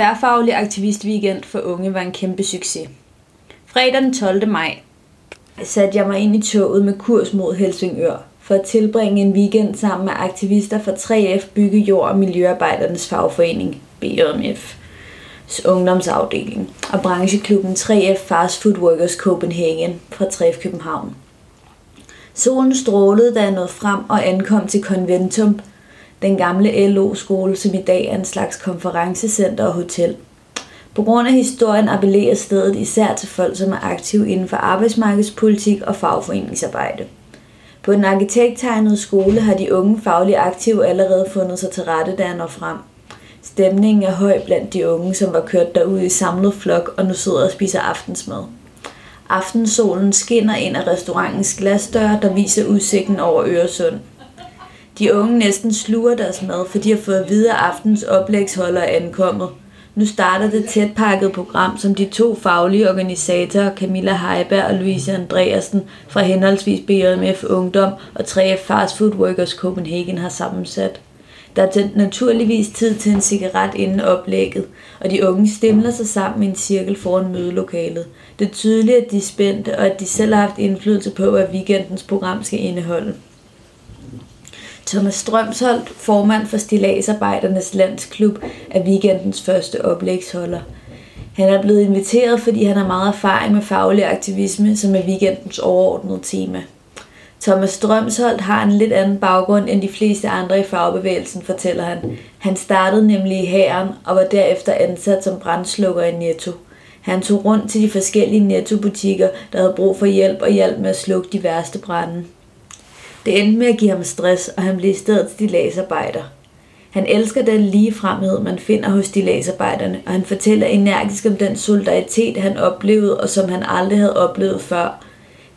tværfaglig aktivistweekend for unge var en kæmpe succes. Fredag den 12. maj satte jeg mig ind i toget med kurs mod Helsingør for at tilbringe en weekend sammen med aktivister fra 3F Bygge Jord og Miljøarbejdernes Fagforening, BJMF ungdomsafdeling og brancheklubben 3F Fast Food Workers Copenhagen fra 3F København. Solen strålede, da jeg nåede frem og ankom til Conventum, den gamle LO-skole, som i dag er en slags konferencecenter og hotel. På grund af historien appellerer stedet især til folk, som er aktive inden for arbejdsmarkedspolitik og fagforeningsarbejde. På den arkitekttegnede skole har de unge faglige aktive allerede fundet sig til rette, da jeg når frem. Stemningen er høj blandt de unge, som var kørt derud i samlet flok og nu sidder og spiser aftensmad. Aftensolen skinner ind af restaurantens glasdør, der viser udsigten over Øresund. De unge næsten sluger deres mad, for de har fået videre aftens oplægsholder ankommet. Nu starter det tætpakket program, som de to faglige organisatorer, Camilla Heiberg og Louise Andreasen fra henholdsvis BMF Ungdom og 3F Fast Food Workers Copenhagen har sammensat. Der er naturligvis tid til en cigaret inden oplægget, og de unge stemler sig sammen i en cirkel foran mødelokalet. Det er tydeligt, at de er spændte, og at de selv har haft indflydelse på, hvad weekendens program skal indeholde. Thomas Strømsholdt, formand for Stilagsarbejdernes Landsklub, er weekendens første oplægsholder. Han er blevet inviteret, fordi han har meget erfaring med faglig aktivisme, som er weekendens overordnede tema. Thomas Strømsholdt har en lidt anden baggrund end de fleste andre i fagbevægelsen, fortæller han. Han startede nemlig i hæren og var derefter ansat som brændslukker i Netto. Han tog rundt til de forskellige Netto-butikker, der havde brug for hjælp og hjælp med at slukke de værste brænde. Det endte med at give ham stress, og han blev i stedet stilagsarbejder. Han elsker den lige fremhed, man finder hos stilagsarbejderne, og han fortæller energisk om den solidaritet, han oplevede, og som han aldrig havde oplevet før –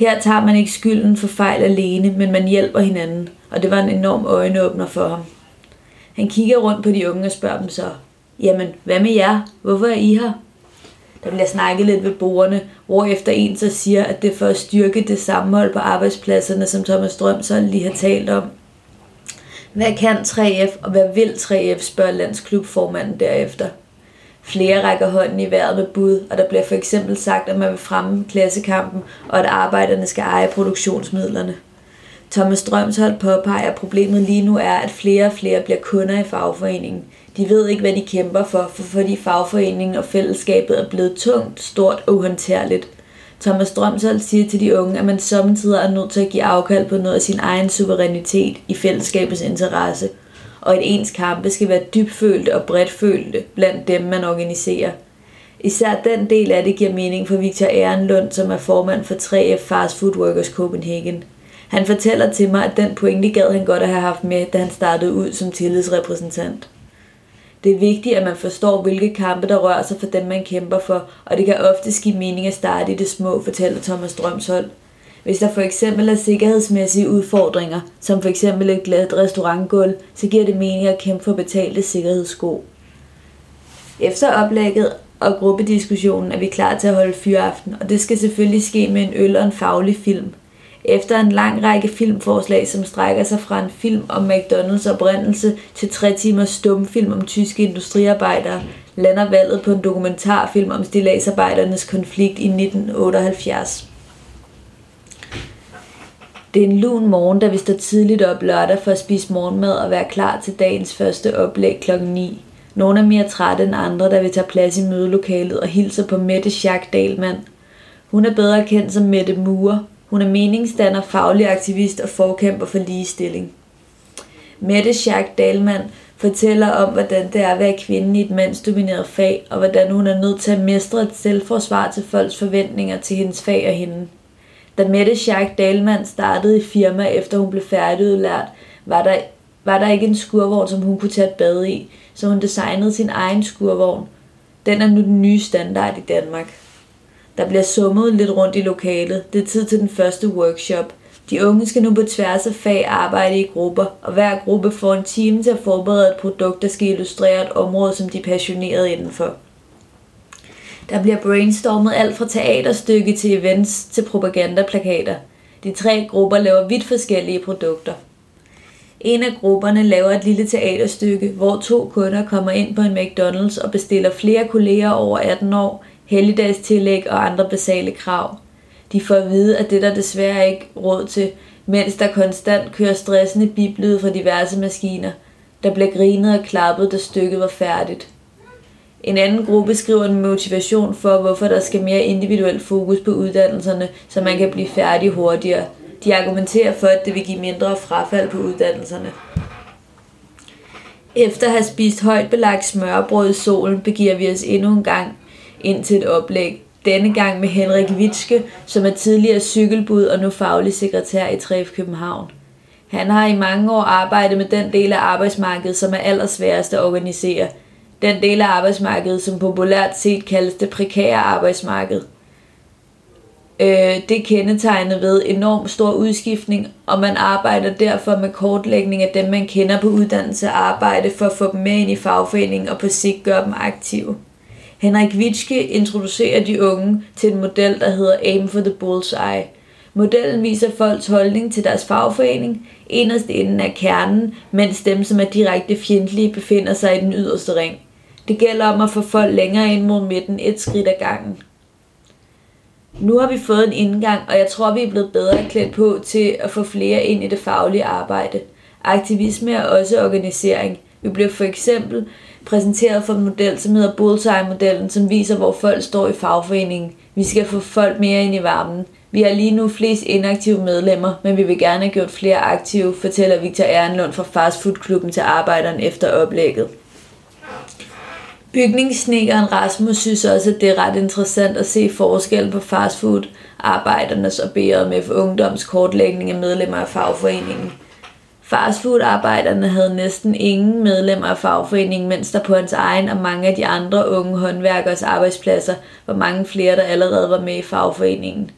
her tager man ikke skylden for fejl alene, men man hjælper hinanden, og det var en enorm øjenåbner for ham. Han kigger rundt på de unge og spørger dem så, jamen, hvad med jer? Hvorfor er I her? Der bliver snakket lidt ved bordene, hvor efter en så siger, at det er for at styrke det sammenhold på arbejdspladserne, som Thomas Strøm så lige har talt om. Hvad kan 3F, og hvad vil 3F, spørger landsklubformanden derefter. Flere rækker hånden i vejret med bud, og der bliver for eksempel sagt, at man vil fremme klassekampen, og at arbejderne skal eje produktionsmidlerne. Thomas Strømshold påpeger, at problemet lige nu er, at flere og flere bliver kunder i fagforeningen. De ved ikke, hvad de kæmper for, for fordi fagforeningen og fællesskabet er blevet tungt, stort og uhåndterligt. Thomas Strømshold siger til de unge, at man samtidig er nødt til at give afkald på noget af sin egen suverænitet i fællesskabets interesse – og at ens kampe skal være dybfølte og bredtfølte blandt dem, man organiserer. Især den del af det giver mening for Victor Ehrenlund, som er formand for 3F Fast Food Workers Copenhagen. Han fortæller til mig, at den pointe gad han godt at have haft med, da han startede ud som tillidsrepræsentant. Det er vigtigt, at man forstår, hvilke kampe, der rører sig for dem, man kæmper for, og det kan ofte give mening at starte i det små, fortæller Thomas Drømshold. Hvis der for eksempel er sikkerhedsmæssige udfordringer, som for eksempel et glat restaurantgulv, så giver det mening at kæmpe for betalte sikkerhedssko. Efter oplægget og gruppediskussionen er vi klar til at holde fyraften, og det skal selvfølgelig ske med en øl og en faglig film. Efter en lang række filmforslag, som strækker sig fra en film om McDonald's oprindelse til tre timers stumfilm om tyske industriarbejdere, lander valget på en dokumentarfilm om stillagsarbejdernes konflikt i 1978. Det er en lun morgen, da vi står tidligt op lørdag for at spise morgenmad og være klar til dagens første oplæg kl. 9. Nogle er mere trætte end andre, da vi tager plads i mødelokalet og hilser på Mette Schack Dalman. Hun er bedre kendt som Mette Mure. Hun er meningsdanner, faglig aktivist og forkæmper for ligestilling. Mette Schack Dalman fortæller om, hvordan det er at være kvinde i et mandsdomineret fag, og hvordan hun er nødt til at mestre et selvforsvar til folks forventninger til hendes fag og hende. Da Mette Schack Dalman startede i firma, efter hun blev færdigudlært, var der, var der ikke en skurvogn, som hun kunne tage et bad i, så hun designede sin egen skurvogn. Den er nu den nye standard i Danmark. Der bliver summet lidt rundt i lokalet. Det er tid til den første workshop. De unge skal nu på tværs af fag arbejde i grupper, og hver gruppe får en time til at forberede et produkt, der skal illustrere et område, som de er passionerede indenfor. Der bliver brainstormet alt fra teaterstykke til events til propagandaplakater. De tre grupper laver vidt forskellige produkter. En af grupperne laver et lille teaterstykke, hvor to kunder kommer ind på en McDonald's og bestiller flere kolleger over 18 år, helligdagstillæg og andre basale krav. De får at vide, at det der desværre ikke råd til, mens der konstant kører stressende biblyde fra diverse maskiner. Der bliver grinet og klappet, da stykket var færdigt. En anden gruppe skriver en motivation for, hvorfor der skal mere individuel fokus på uddannelserne, så man kan blive færdig hurtigere. De argumenterer for, at det vil give mindre frafald på uddannelserne. Efter at have spist højt belagt smørbrød i solen, begiver vi os endnu en gang ind til et oplæg. Denne gang med Henrik Witske, som er tidligere cykelbud og nu faglig sekretær i Træf København. Han har i mange år arbejdet med den del af arbejdsmarkedet, som er allersværest at organisere – den del af arbejdsmarkedet, som populært set kaldes det prekære arbejdsmarked. Øh, det er kendetegnet ved enorm stor udskiftning, og man arbejder derfor med kortlægning af dem, man kender på uddannelse og arbejde for at få dem med ind i fagforeningen og på sigt gøre dem aktive. Henrik Witschke introducerer de unge til en model, der hedder Aim for the Bullseye. Modellen viser folks holdning til deres fagforening, enderst enden af kernen, mens dem, som er direkte fjendtlige, befinder sig i den yderste ring. Det gælder om at få folk længere ind mod midten et skridt ad gangen. Nu har vi fået en indgang, og jeg tror, vi er blevet bedre klædt på til at få flere ind i det faglige arbejde. Aktivisme er også organisering. Vi bliver for eksempel præsenteret for en model, som hedder Bullseye-modellen, som viser, hvor folk står i fagforeningen. Vi skal få folk mere ind i varmen. Vi har lige nu flest inaktive medlemmer, men vi vil gerne have gjort flere aktive, fortæller Victor Ehrenlund fra Fastfood-klubben til arbejderen efter oplægget. Bygningssnekeren Rasmus synes også, at det er ret interessant at se forskel på fastfood, arbejdernes og BRMF Ungdoms kortlægning af medlemmer af fagforeningen. Fastfood-arbejderne havde næsten ingen medlemmer af fagforeningen, mens der på hans egen og mange af de andre unge håndværkers arbejdspladser var mange flere, der allerede var med i fagforeningen.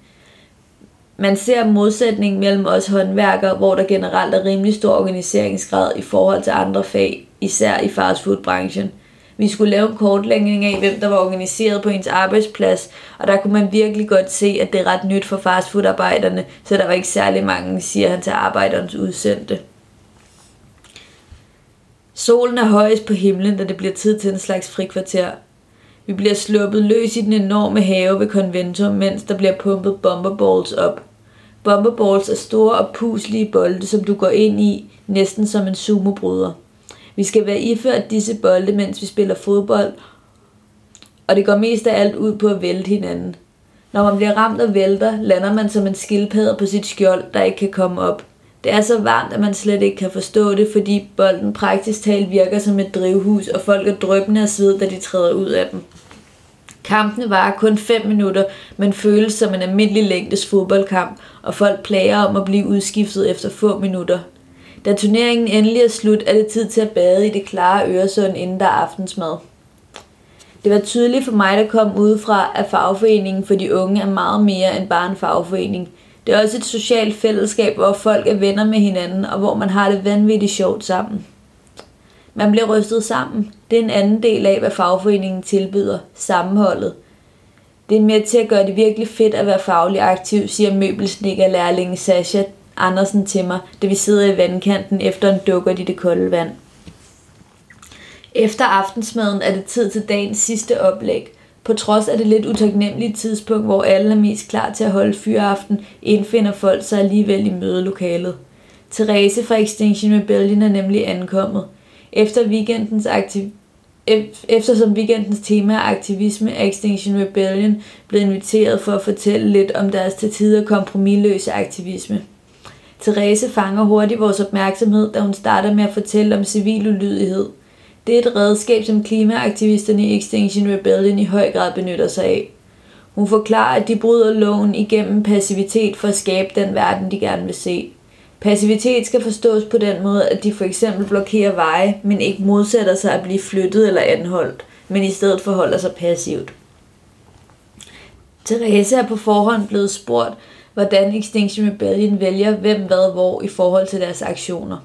Man ser modsætning mellem os håndværkere, hvor der generelt er rimelig stor organiseringsgrad i forhold til andre fag, især i fastfood-branchen – vi skulle lave en kortlægning af, hvem der var organiseret på ens arbejdsplads, og der kunne man virkelig godt se, at det er ret nyt for fastfoodarbejderne, så der var ikke særlig mange, siger han til arbejderens udsendte. Solen er højest på himlen, da det bliver tid til en slags frikvarter. Vi bliver sluppet løs i den enorme have ved konventum, mens der bliver pumpet bomberballs op. Bomberballs er store og puslige bolde, som du går ind i, næsten som en sumobryder. Vi skal være iført disse bolde, mens vi spiller fodbold, og det går mest af alt ud på at vælte hinanden. Når man bliver ramt og vælter, lander man som en skildpadde på sit skjold, der ikke kan komme op. Det er så varmt, at man slet ikke kan forstå det, fordi bolden praktisk talt virker som et drivhus, og folk er drøbende af sved, da de træder ud af dem. Kampene varer kun 5 minutter, men føles som en almindelig længdes fodboldkamp, og folk plager om at blive udskiftet efter få minutter. Da turneringen endelig er slut, er det tid til at bade i det klare Øresund, inden der er aftensmad. Det var tydeligt for mig, der kom udefra, at fagforeningen for de unge er meget mere end bare en fagforening. Det er også et socialt fællesskab, hvor folk er venner med hinanden, og hvor man har det vanvittigt sjovt sammen. Man bliver rystet sammen. Det er en anden del af, hvad fagforeningen tilbyder. Sammenholdet. Det er mere til at gøre det virkelig fedt at være faglig aktiv, siger møbelsnikker lærlingen Sasha Andersen til mig, da vi sidder i vandkanten efter en dukkert i det kolde vand. Efter aftensmaden er det tid til dagens sidste oplæg. På trods af det lidt utaknemmelige tidspunkt, hvor alle er mest klar til at holde fyraften, indfinder folk sig alligevel i mødelokalet. Therese fra Extinction Rebellion er nemlig ankommet. Efter weekendens aktiv Eftersom weekendens tema er aktivisme, er Extinction Rebellion blevet inviteret for at fortælle lidt om deres til tider kompromilløse aktivisme. Therese fanger hurtigt vores opmærksomhed, da hun starter med at fortælle om civil ulydighed. Det er et redskab, som klimaaktivisterne i Extinction Rebellion i høj grad benytter sig af. Hun forklarer, at de bryder loven igennem passivitet for at skabe den verden, de gerne vil se. Passivitet skal forstås på den måde, at de for eksempel blokerer veje, men ikke modsætter sig at blive flyttet eller anholdt, men i stedet forholder sig passivt. Therese er på forhånd blevet spurgt, hvordan Extinction Rebellion vælger hvem, hvad, hvor i forhold til deres aktioner.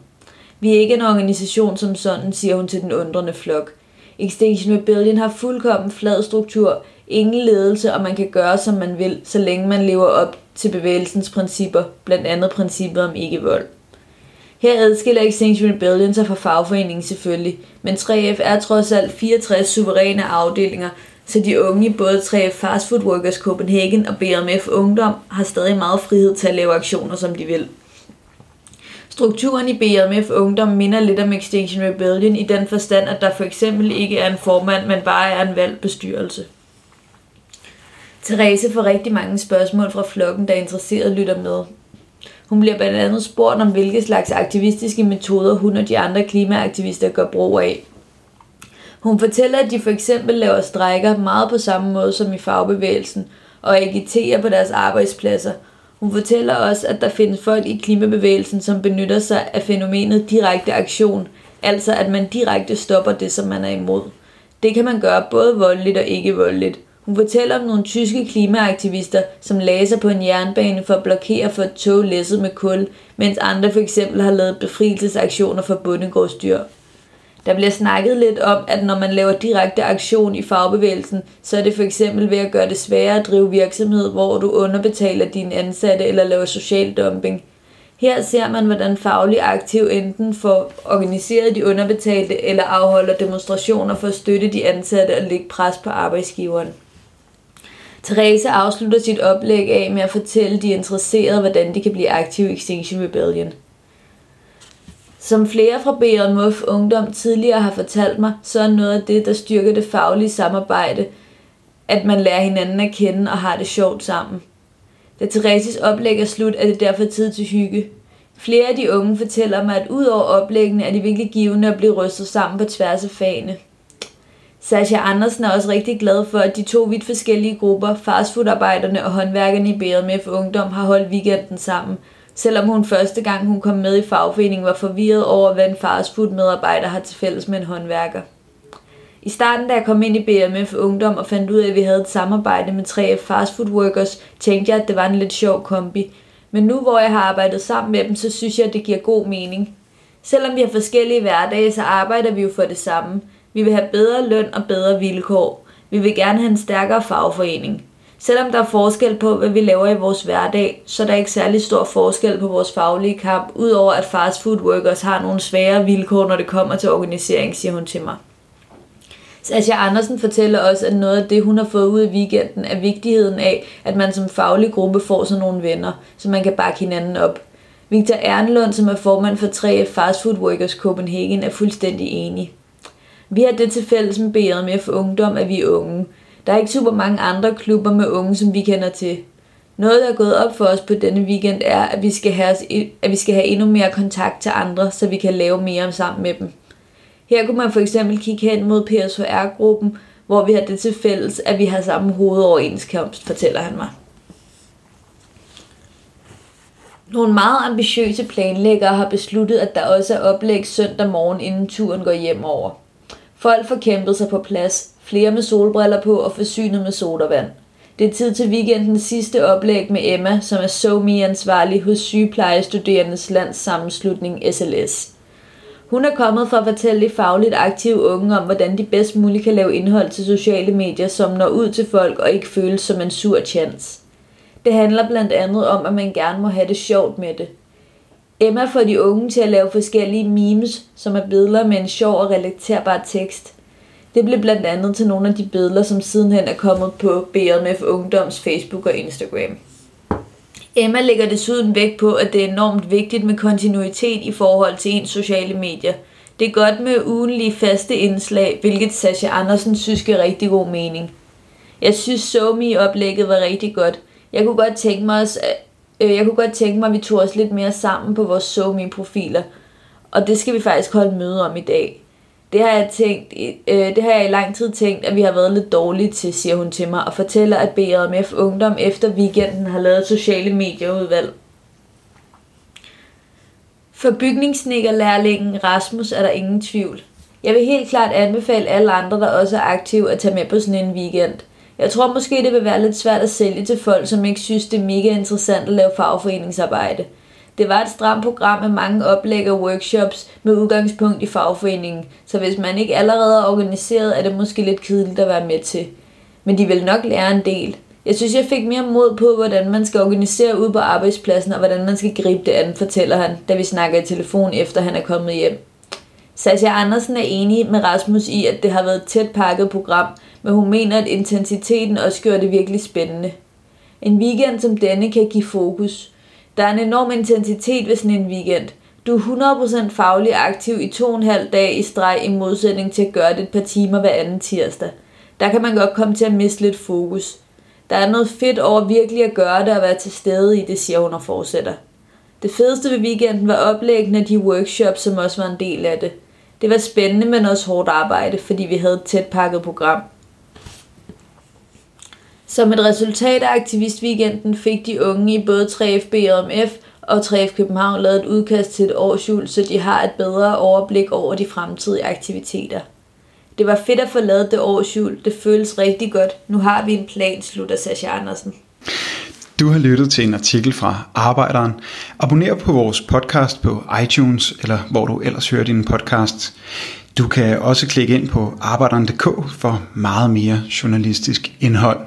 Vi er ikke en organisation som sådan, siger hun til den undrende flok. Extinction Rebellion har fuldkommen flad struktur, ingen ledelse, og man kan gøre, som man vil, så længe man lever op til bevægelsens principper, blandt andet princippet om ikke-vold. Her adskiller Extinction Rebellion sig fra fagforeningen selvfølgelig, men 3F er trods alt 64 suveræne afdelinger, så de unge i både 3F Fast Food Workers Copenhagen og BMF Ungdom har stadig meget frihed til at lave aktioner, som de vil. Strukturen i BMF Ungdom minder lidt om Extinction Rebellion i den forstand, at der for eksempel ikke er en formand, men bare er en valgt bestyrelse. Therese får rigtig mange spørgsmål fra flokken, der interesseret lytter med. Hun bliver blandt andet spurgt om, hvilke slags aktivistiske metoder hun og de andre klimaaktivister gør brug af. Hun fortæller, at de for eksempel laver strækker meget på samme måde som i fagbevægelsen og agiterer på deres arbejdspladser. Hun fortæller også, at der findes folk i klimabevægelsen, som benytter sig af fænomenet direkte aktion, altså at man direkte stopper det, som man er imod. Det kan man gøre både voldeligt og ikke voldeligt. Hun fortæller om nogle tyske klimaaktivister, som lagde sig på en jernbane for at blokere for et tog læsset med kul, mens andre for eksempel har lavet befrielsesaktioner for bundegårdsdyr. Der bliver snakket lidt om, at når man laver direkte aktion i fagbevægelsen, så er det for eksempel ved at gøre det sværere at drive virksomhed, hvor du underbetaler dine ansatte eller laver social dumping. Her ser man, hvordan faglig aktiv enten får organiseret de underbetalte eller afholder demonstrationer for at støtte de ansatte og lægge pres på arbejdsgiveren. Therese afslutter sit oplæg af med at fortælle de interesserede, hvordan de kan blive aktive i Extinction Rebellion. Som flere fra BRMF Ungdom tidligere har fortalt mig, så er noget af det, der styrker det faglige samarbejde, at man lærer hinanden at kende og har det sjovt sammen. Da Thereses oplæg er slut, er det derfor tid til hygge. Flere af de unge fortæller mig, at udover oplæggene er de virkelig givende at blive rystet sammen på tværs af fagene. Sasha Andersen er også rigtig glad for, at de to vidt forskellige grupper, fastfoodarbejderne og håndværkerne i BMF Ungdom, har holdt weekenden sammen, selvom hun første gang hun kom med i fagforeningen var forvirret over, hvad en fastfood-medarbejder har til fælles med en håndværker. I starten, da jeg kom ind i BMF Ungdom og fandt ud af, at vi havde et samarbejde med 3F Fastfood Workers, tænkte jeg, at det var en lidt sjov kombi. Men nu, hvor jeg har arbejdet sammen med dem, så synes jeg, at det giver god mening. Selvom vi har forskellige hverdage, så arbejder vi jo for det samme – vi vil have bedre løn og bedre vilkår. Vi vil gerne have en stærkere fagforening. Selvom der er forskel på, hvad vi laver i vores hverdag, så er der ikke særlig stor forskel på vores faglige kamp, udover at fast food workers har nogle svære vilkår, når det kommer til organisering, siger hun til mig. Sasha Andersen fortæller også, at noget af det, hun har fået ud i weekenden, er vigtigheden af, at man som faglig gruppe får sådan nogle venner, så man kan bakke hinanden op. Victor Ernlund, som er formand for 3 Fast Food Workers Copenhagen, er fuldstændig enig. Vi har det til fælles med BRMF Ungdom, at vi er unge. Der er ikke super mange andre klubber med unge, som vi kender til. Noget, der er gået op for os på denne weekend, er, at vi skal have, at vi skal have endnu mere kontakt til andre, så vi kan lave mere sammen med dem. Her kunne man for eksempel kigge hen mod PSHR-gruppen, hvor vi har det til fælles, at vi har samme hovedoverenskomst, fortæller han mig. Nogle meget ambitiøse planlæggere har besluttet, at der også er oplæg søndag morgen, inden turen går hjem over. Folk får kæmpet sig på plads, flere med solbriller på og forsynet med sodavand. Det er tid til weekendens sidste oplæg med Emma, som er SOMI-ansvarlig hos sygeplejestuderendes landssammenslutning SLS. Hun er kommet for at fortælle de fagligt aktive unge om, hvordan de bedst muligt kan lave indhold til sociale medier, som når ud til folk og ikke føles som en sur chance. Det handler blandt andet om, at man gerne må have det sjovt med det – Emma får de unge til at lave forskellige memes, som er billeder med en sjov og relaterbar tekst. Det blev blandt andet til nogle af de billeder, som sidenhen er kommet på BMF Ungdoms Facebook og Instagram. Emma lægger desuden vægt på, at det er enormt vigtigt med kontinuitet i forhold til ens sociale medier. Det er godt med ugenlige faste indslag, hvilket Sasha Andersen synes giver rigtig god mening. Jeg synes, SoMe-oplægget var rigtig godt. Jeg kunne godt tænke mig os, Øh, jeg kunne godt tænke mig, at vi tog os lidt mere sammen på vores SoMe-profiler. Og det skal vi faktisk holde møde om i dag. Det har, jeg tænkt, øh, det har jeg i lang tid tænkt, at vi har været lidt dårlige til, siger hun til mig, og fortæller, at BRMF Ungdom efter weekenden har lavet sociale medieudvalg. For bygningssnikkerlærlingen Rasmus er der ingen tvivl. Jeg vil helt klart anbefale alle andre, der også er aktive, at tage med på sådan en weekend – jeg tror måske, det vil være lidt svært at sælge til folk, som ikke synes, det er mega interessant at lave fagforeningsarbejde. Det var et stramt program med mange oplæg og workshops med udgangspunkt i fagforeningen, så hvis man ikke allerede er organiseret, er det måske lidt kedeligt at være med til. Men de vil nok lære en del. Jeg synes, jeg fik mere mod på, hvordan man skal organisere ud på arbejdspladsen, og hvordan man skal gribe det an, fortæller han, da vi snakker i telefon, efter han er kommet hjem. Sasha Andersen er enig med Rasmus i, at det har været et tæt pakket program, men hun mener, at intensiteten også gør det virkelig spændende. En weekend som denne kan give fokus. Der er en enorm intensitet ved sådan en weekend. Du er 100% faglig aktiv i to og en halv dag i streg i modsætning til at gøre det et par timer hver anden tirsdag. Der kan man godt komme til at miste lidt fokus. Der er noget fedt over virkelig at gøre det og være til stede i det, siger hun og fortsætter. Det fedeste ved weekenden var oplæggende af de workshops, som også var en del af det. Det var spændende, men også hårdt arbejde, fordi vi havde et tæt pakket program. Som et resultat af aktivistweekenden fik de unge i både 3FB og MF og 3F København lavet et udkast til et årsjul, så de har et bedre overblik over de fremtidige aktiviteter. Det var fedt at få lavet det årsjul. Det føles rigtig godt. Nu har vi en plan, slutter Sascha Andersen. Du har lyttet til en artikel fra Arbejderen. Abonner på vores podcast på iTunes, eller hvor du ellers hører din podcast. Du kan også klikke ind på arbejderen.dk for meget mere journalistisk indhold.